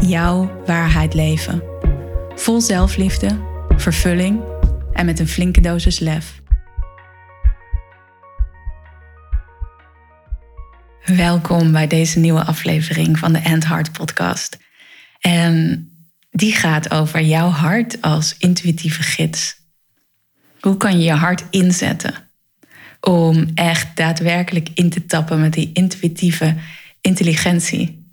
jouw waarheid leven. Vol zelfliefde, vervulling en met een flinke dosis lef. Welkom bij deze nieuwe aflevering van de End Heart podcast. En die gaat over jouw hart als intuïtieve gids. Hoe kan je je hart inzetten om echt daadwerkelijk in te tappen met die intuïtieve intelligentie?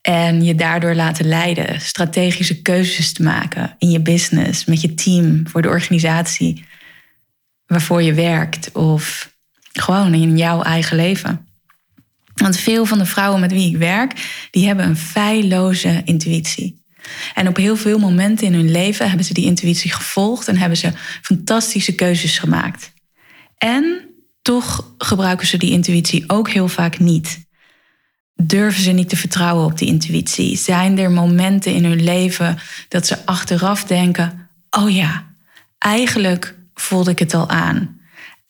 En je daardoor laten leiden, strategische keuzes te maken in je business, met je team, voor de organisatie waarvoor je werkt of gewoon in jouw eigen leven. Want veel van de vrouwen met wie ik werk, die hebben een feilloze intuïtie. En op heel veel momenten in hun leven hebben ze die intuïtie gevolgd en hebben ze fantastische keuzes gemaakt. En toch gebruiken ze die intuïtie ook heel vaak niet durven ze niet te vertrouwen op die intuïtie? Zijn er momenten in hun leven dat ze achteraf denken: oh ja, eigenlijk voelde ik het al aan.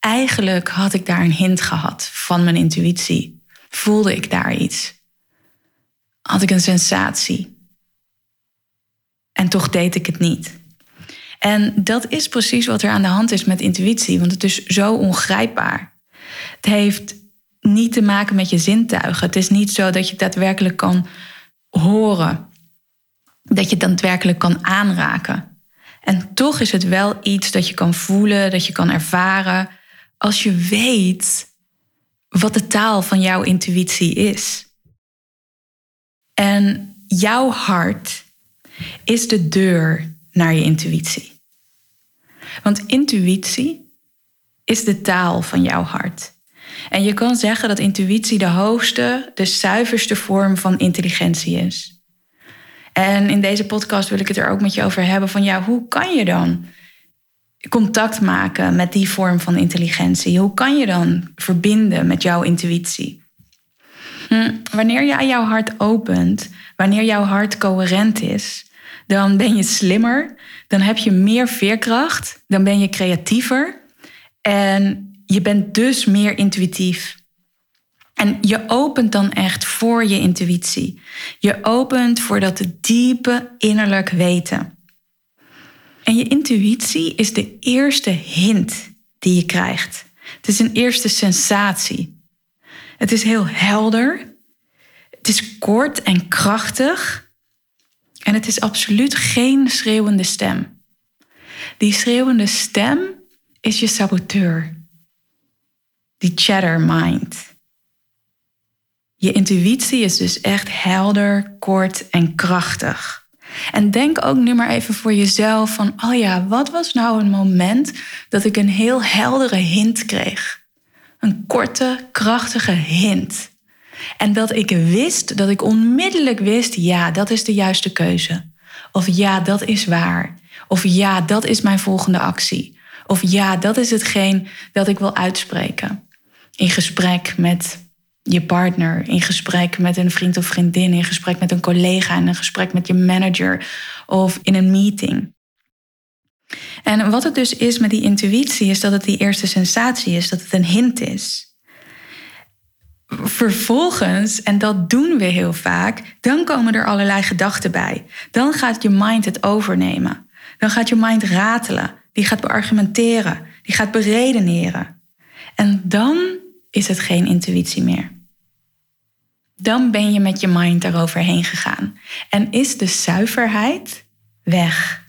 Eigenlijk had ik daar een hint gehad van mijn intuïtie. Voelde ik daar iets? Had ik een sensatie? En toch deed ik het niet. En dat is precies wat er aan de hand is met intuïtie, want het is zo ongrijpbaar. Het heeft niet te maken met je zintuigen. Het is niet zo dat je daadwerkelijk kan horen. Dat je daadwerkelijk kan aanraken. En toch is het wel iets dat je kan voelen, dat je kan ervaren. Als je weet wat de taal van jouw intuïtie is. En jouw hart is de deur naar je intuïtie. Want intuïtie is de taal van jouw hart. En je kan zeggen dat intuïtie de hoogste, de zuiverste vorm van intelligentie is. En in deze podcast wil ik het er ook met je over hebben van ja, hoe kan je dan contact maken met die vorm van intelligentie? Hoe kan je dan verbinden met jouw intuïtie? Hm, wanneer aan jouw hart opent, wanneer jouw hart coherent is, dan ben je slimmer, dan heb je meer veerkracht, dan ben je creatiever en je bent dus meer intuïtief. En je opent dan echt voor je intuïtie. Je opent voor dat diepe innerlijk weten. En je intuïtie is de eerste hint die je krijgt. Het is een eerste sensatie. Het is heel helder. Het is kort en krachtig. En het is absoluut geen schreeuwende stem. Die schreeuwende stem is je saboteur die chatter mind. Je intuïtie is dus echt helder, kort en krachtig. En denk ook nu maar even voor jezelf van, oh ja, wat was nou een moment dat ik een heel heldere hint kreeg? Een korte, krachtige hint. En dat ik wist, dat ik onmiddellijk wist, ja, dat is de juiste keuze. Of ja, dat is waar. Of ja, dat is mijn volgende actie. Of ja, dat is hetgeen dat ik wil uitspreken in gesprek met je partner, in gesprek met een vriend of vriendin, in gesprek met een collega, in een gesprek met je manager of in een meeting. En wat het dus is met die intuïtie, is dat het die eerste sensatie is, dat het een hint is. Vervolgens, en dat doen we heel vaak, dan komen er allerlei gedachten bij. Dan gaat je mind het overnemen. Dan gaat je mind ratelen. Die gaat beargumenteren. Die gaat beredeneren. En dan is het geen intuïtie meer. Dan ben je met je mind eroverheen gegaan en is de zuiverheid weg.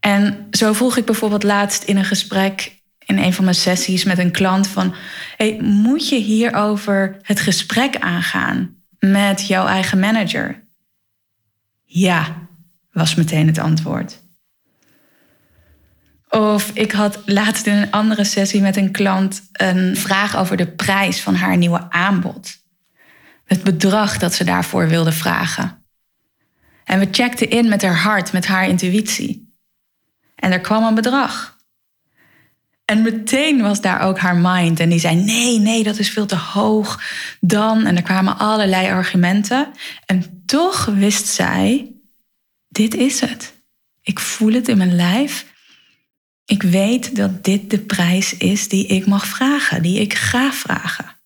En zo vroeg ik bijvoorbeeld laatst in een gesprek in een van mijn sessies met een klant van, hey, moet je hierover het gesprek aangaan met jouw eigen manager? Ja, was meteen het antwoord. Of ik had laatst in een andere sessie met een klant een vraag over de prijs van haar nieuwe aanbod. Het bedrag dat ze daarvoor wilde vragen. En we checkten in met haar hart, met haar intuïtie. En er kwam een bedrag. En meteen was daar ook haar mind. En die zei: Nee, nee, dat is veel te hoog. Dan. En er kwamen allerlei argumenten. En toch wist zij: Dit is het. Ik voel het in mijn lijf. Ik weet dat dit de prijs is die ik mag vragen, die ik ga vragen.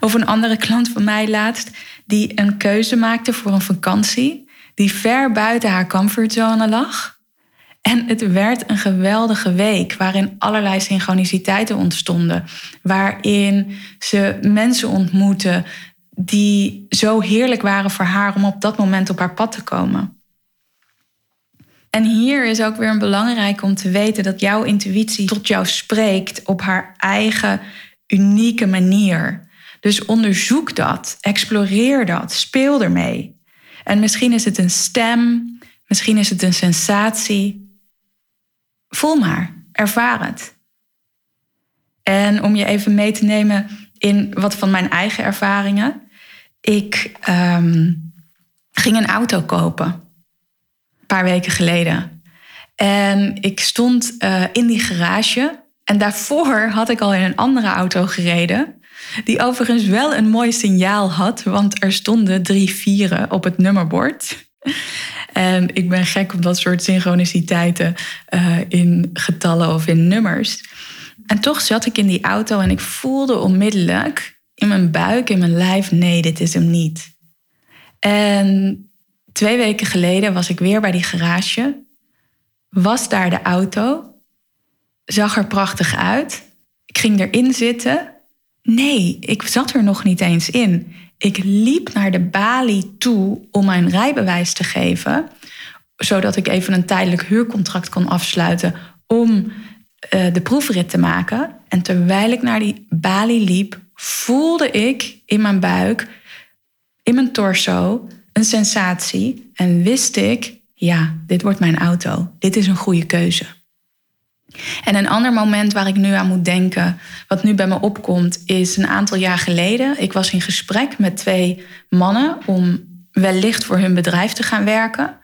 Of een andere klant van mij laatst, die een keuze maakte voor een vakantie, die ver buiten haar comfortzone lag. En het werd een geweldige week waarin allerlei synchroniciteiten ontstonden, waarin ze mensen ontmoette die zo heerlijk waren voor haar om op dat moment op haar pad te komen. En hier is ook weer belangrijk om te weten dat jouw intuïtie tot jou spreekt op haar eigen unieke manier. Dus onderzoek dat, exploreer dat, speel ermee. En misschien is het een stem, misschien is het een sensatie. Voel maar, ervaar het. En om je even mee te nemen in wat van mijn eigen ervaringen. Ik um, ging een auto kopen, paar weken geleden. En ik stond uh, in die garage. En daarvoor had ik al in een andere auto gereden. Die overigens wel een mooi signaal had, want er stonden drie vieren op het nummerbord. En ik ben gek op dat soort synchroniciteiten uh, in getallen of in nummers. En toch zat ik in die auto en ik voelde onmiddellijk in mijn buik, in mijn lijf, nee, dit is hem niet. En twee weken geleden was ik weer bij die garage, was daar de auto, zag er prachtig uit. Ik ging erin zitten Nee, ik zat er nog niet eens in. Ik liep naar de balie toe om mijn rijbewijs te geven, zodat ik even een tijdelijk huurcontract kon afsluiten om uh, de proefrit te maken. En terwijl ik naar die balie liep, voelde ik in mijn buik, in mijn torso, een sensatie en wist ik, ja, dit wordt mijn auto. Dit is een goede keuze. En een ander moment waar ik nu aan moet denken, wat nu bij me opkomt, is een aantal jaar geleden. Ik was in gesprek met twee mannen om wellicht voor hun bedrijf te gaan werken.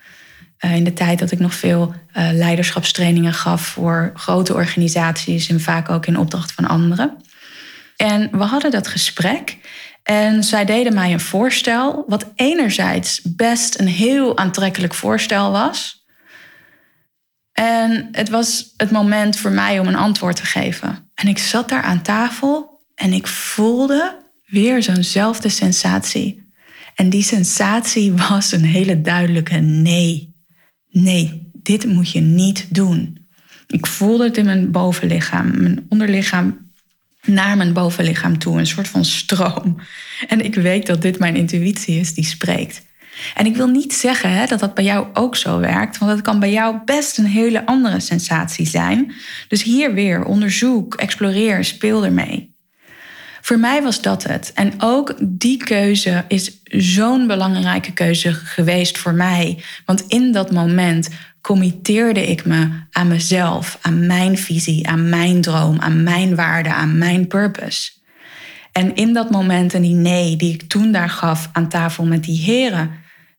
Uh, in de tijd dat ik nog veel uh, leiderschapstrainingen gaf voor grote organisaties en vaak ook in opdracht van anderen. En we hadden dat gesprek en zij deden mij een voorstel, wat enerzijds best een heel aantrekkelijk voorstel was. En het was het moment voor mij om een antwoord te geven. En ik zat daar aan tafel en ik voelde weer zo'nzelfde sensatie. En die sensatie was een hele duidelijke nee. Nee, dit moet je niet doen. Ik voelde het in mijn bovenlichaam, mijn onderlichaam naar mijn bovenlichaam toe, een soort van stroom. En ik weet dat dit mijn intuïtie is die spreekt. En ik wil niet zeggen hè, dat dat bij jou ook zo werkt, want dat kan bij jou best een hele andere sensatie zijn. Dus hier weer onderzoek, exploreer, speel ermee. Voor mij was dat het. En ook die keuze is zo'n belangrijke keuze geweest voor mij. Want in dat moment committeerde ik me aan mezelf, aan mijn visie, aan mijn droom, aan mijn waarde, aan mijn purpose. En in dat moment en die nee die ik toen daar gaf aan tafel met die heren,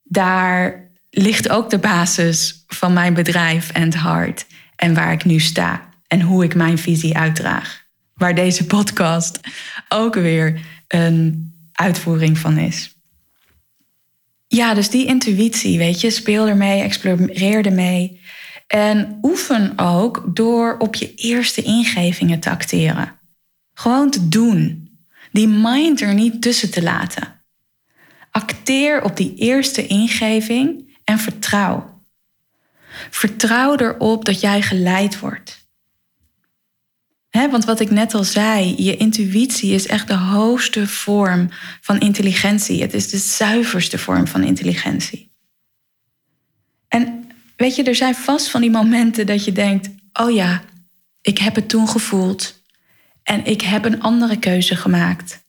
daar ligt ook de basis van mijn bedrijf en het hart en waar ik nu sta en hoe ik mijn visie uitdraag. Waar deze podcast ook weer een uitvoering van is. Ja, dus die intuïtie, weet je, speel ermee, exploreer ermee. En oefen ook door op je eerste ingevingen te acteren. Gewoon te doen. Die mind er niet tussen te laten. Acteer op die eerste ingeving en vertrouw. Vertrouw erop dat jij geleid wordt. Want wat ik net al zei, je intuïtie is echt de hoogste vorm van intelligentie. Het is de zuiverste vorm van intelligentie. En weet je, er zijn vast van die momenten dat je denkt: oh ja, ik heb het toen gevoeld en ik heb een andere keuze gemaakt.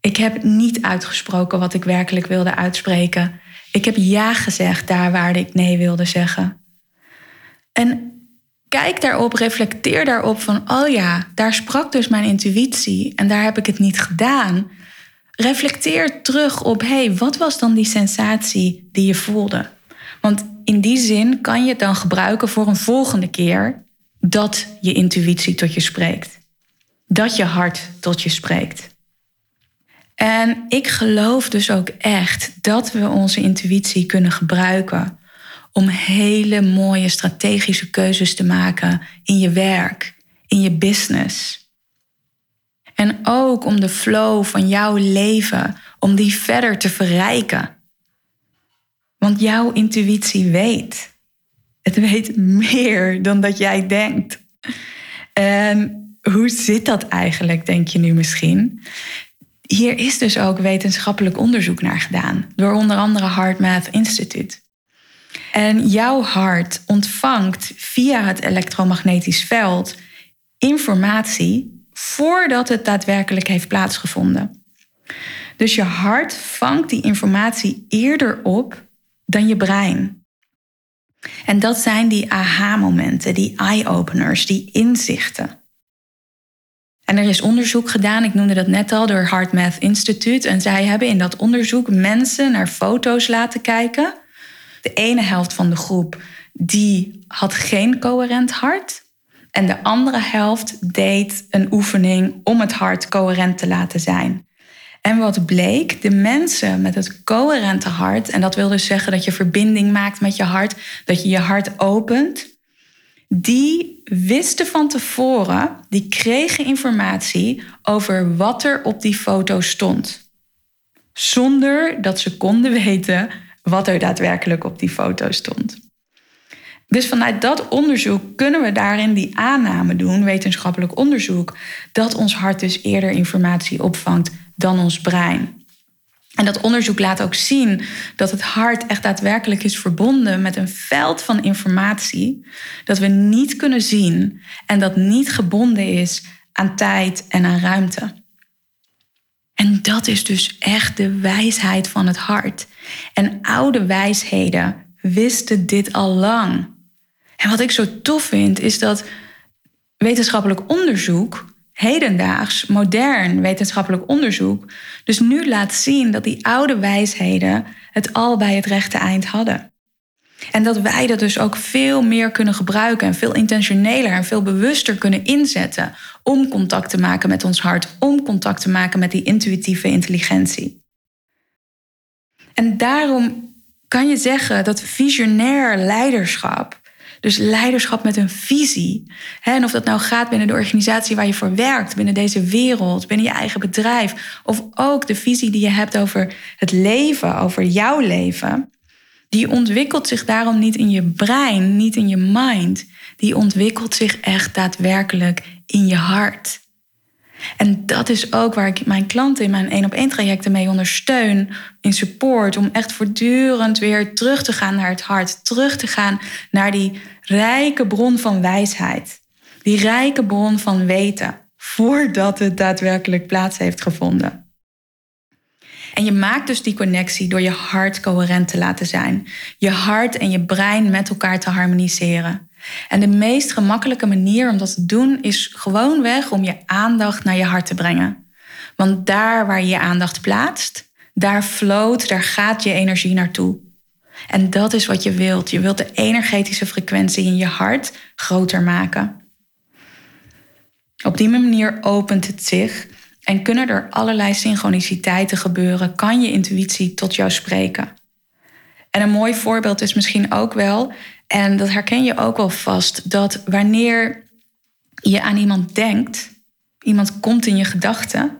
Ik heb niet uitgesproken wat ik werkelijk wilde uitspreken. Ik heb ja gezegd daar waar ik nee wilde zeggen. En kijk daarop, reflecteer daarop van, oh ja, daar sprak dus mijn intuïtie en daar heb ik het niet gedaan. reflecteer terug op: hey, wat was dan die sensatie die je voelde? Want in die zin kan je het dan gebruiken voor een volgende keer dat je intuïtie tot je spreekt. Dat je hart tot je spreekt. En ik geloof dus ook echt dat we onze intuïtie kunnen gebruiken om hele mooie strategische keuzes te maken in je werk, in je business. En ook om de flow van jouw leven, om die verder te verrijken. Want jouw intuïtie weet. Het weet meer dan dat jij denkt. En hoe zit dat eigenlijk, denk je nu misschien? Hier is dus ook wetenschappelijk onderzoek naar gedaan, door onder andere HeartMath Institute. En jouw hart ontvangt via het elektromagnetisch veld informatie voordat het daadwerkelijk heeft plaatsgevonden. Dus je hart vangt die informatie eerder op dan je brein. En dat zijn die aha-momenten, die eye-openers, die inzichten. En er is onderzoek gedaan, ik noemde dat net al, door HeartMath Institute. En zij hebben in dat onderzoek mensen naar foto's laten kijken. De ene helft van de groep die had geen coherent hart. En de andere helft deed een oefening om het hart coherent te laten zijn. En wat bleek, de mensen met het coherente hart, en dat wil dus zeggen dat je verbinding maakt met je hart, dat je je hart opent, die wisten van tevoren, die kregen informatie over wat er op die foto stond. Zonder dat ze konden weten wat er daadwerkelijk op die foto stond. Dus vanuit dat onderzoek kunnen we daarin die aanname doen, wetenschappelijk onderzoek, dat ons hart dus eerder informatie opvangt dan ons brein. En dat onderzoek laat ook zien dat het hart echt daadwerkelijk is verbonden met een veld van informatie dat we niet kunnen zien en dat niet gebonden is aan tijd en aan ruimte. En dat is dus echt de wijsheid van het hart. En oude wijsheden wisten dit al lang. En wat ik zo tof vind, is dat wetenschappelijk onderzoek hedendaags, modern wetenschappelijk onderzoek dus nu laat zien dat die oude wijsheden het al bij het rechte eind hadden. En dat wij dat dus ook veel meer kunnen gebruiken en veel intentioneler en veel bewuster kunnen inzetten om contact te maken met ons hart, om contact te maken met die intuïtieve intelligentie. En daarom kan je zeggen dat visionair leiderschap dus leiderschap met een visie. En of dat nou gaat binnen de organisatie waar je voor werkt, binnen deze wereld, binnen je eigen bedrijf. Of ook de visie die je hebt over het leven, over jouw leven. Die ontwikkelt zich daarom niet in je brein, niet in je mind. Die ontwikkelt zich echt daadwerkelijk in je hart. En dat is ook waar ik mijn klanten in mijn één op één trajecten mee ondersteun. In support. Om echt voortdurend weer terug te gaan naar het hart. Terug te gaan naar die rijke bron van wijsheid. Die rijke bron van weten. Voordat het daadwerkelijk plaats heeft gevonden. En je maakt dus die connectie door je hart coherent te laten zijn. Je hart en je brein met elkaar te harmoniseren. En de meest gemakkelijke manier om dat te doen is gewoonweg om je aandacht naar je hart te brengen. Want daar waar je je aandacht plaatst, daar floot, daar gaat je energie naartoe. En dat is wat je wilt. Je wilt de energetische frequentie in je hart groter maken. Op die manier opent het zich en kunnen er allerlei synchroniciteiten gebeuren. Kan je intuïtie tot jou spreken? En een mooi voorbeeld is misschien ook wel en dat herken je ook wel vast, dat wanneer je aan iemand denkt, iemand komt in je gedachten,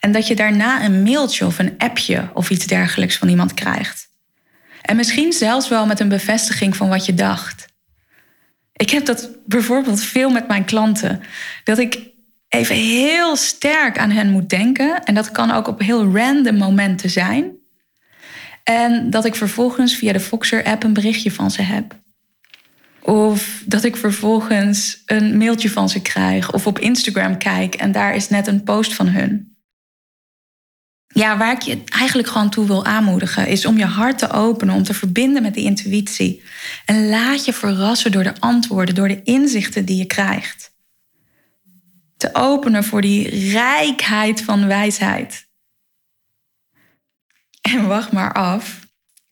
en dat je daarna een mailtje of een appje of iets dergelijks van iemand krijgt. En misschien zelfs wel met een bevestiging van wat je dacht. Ik heb dat bijvoorbeeld veel met mijn klanten. Dat ik even heel sterk aan hen moet denken. En dat kan ook op heel random momenten zijn. En dat ik vervolgens via de Foxer-app een berichtje van ze heb. Of dat ik vervolgens een mailtje van ze krijg of op Instagram kijk en daar is net een post van hun. Ja, waar ik je eigenlijk gewoon toe wil aanmoedigen, is om je hart te openen, om te verbinden met die intuïtie. En laat je verrassen door de antwoorden, door de inzichten die je krijgt. Te openen voor die rijkheid van wijsheid. En wacht maar af,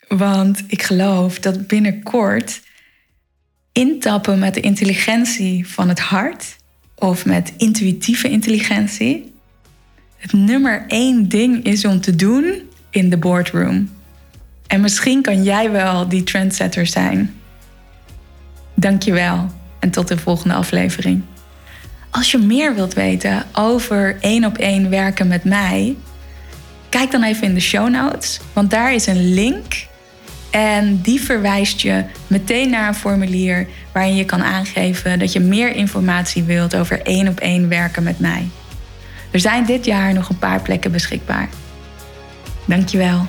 want ik geloof dat binnenkort intappen met de intelligentie van het hart of met intuïtieve intelligentie het nummer één ding is om te doen in de boardroom. En misschien kan jij wel die trendsetter zijn. Dankjewel en tot de volgende aflevering. Als je meer wilt weten over één op één werken met mij, kijk dan even in de show notes, want daar is een link en die verwijst je meteen naar een formulier waarin je kan aangeven dat je meer informatie wilt over één op één werken met mij. Er zijn dit jaar nog een paar plekken beschikbaar. Dankjewel.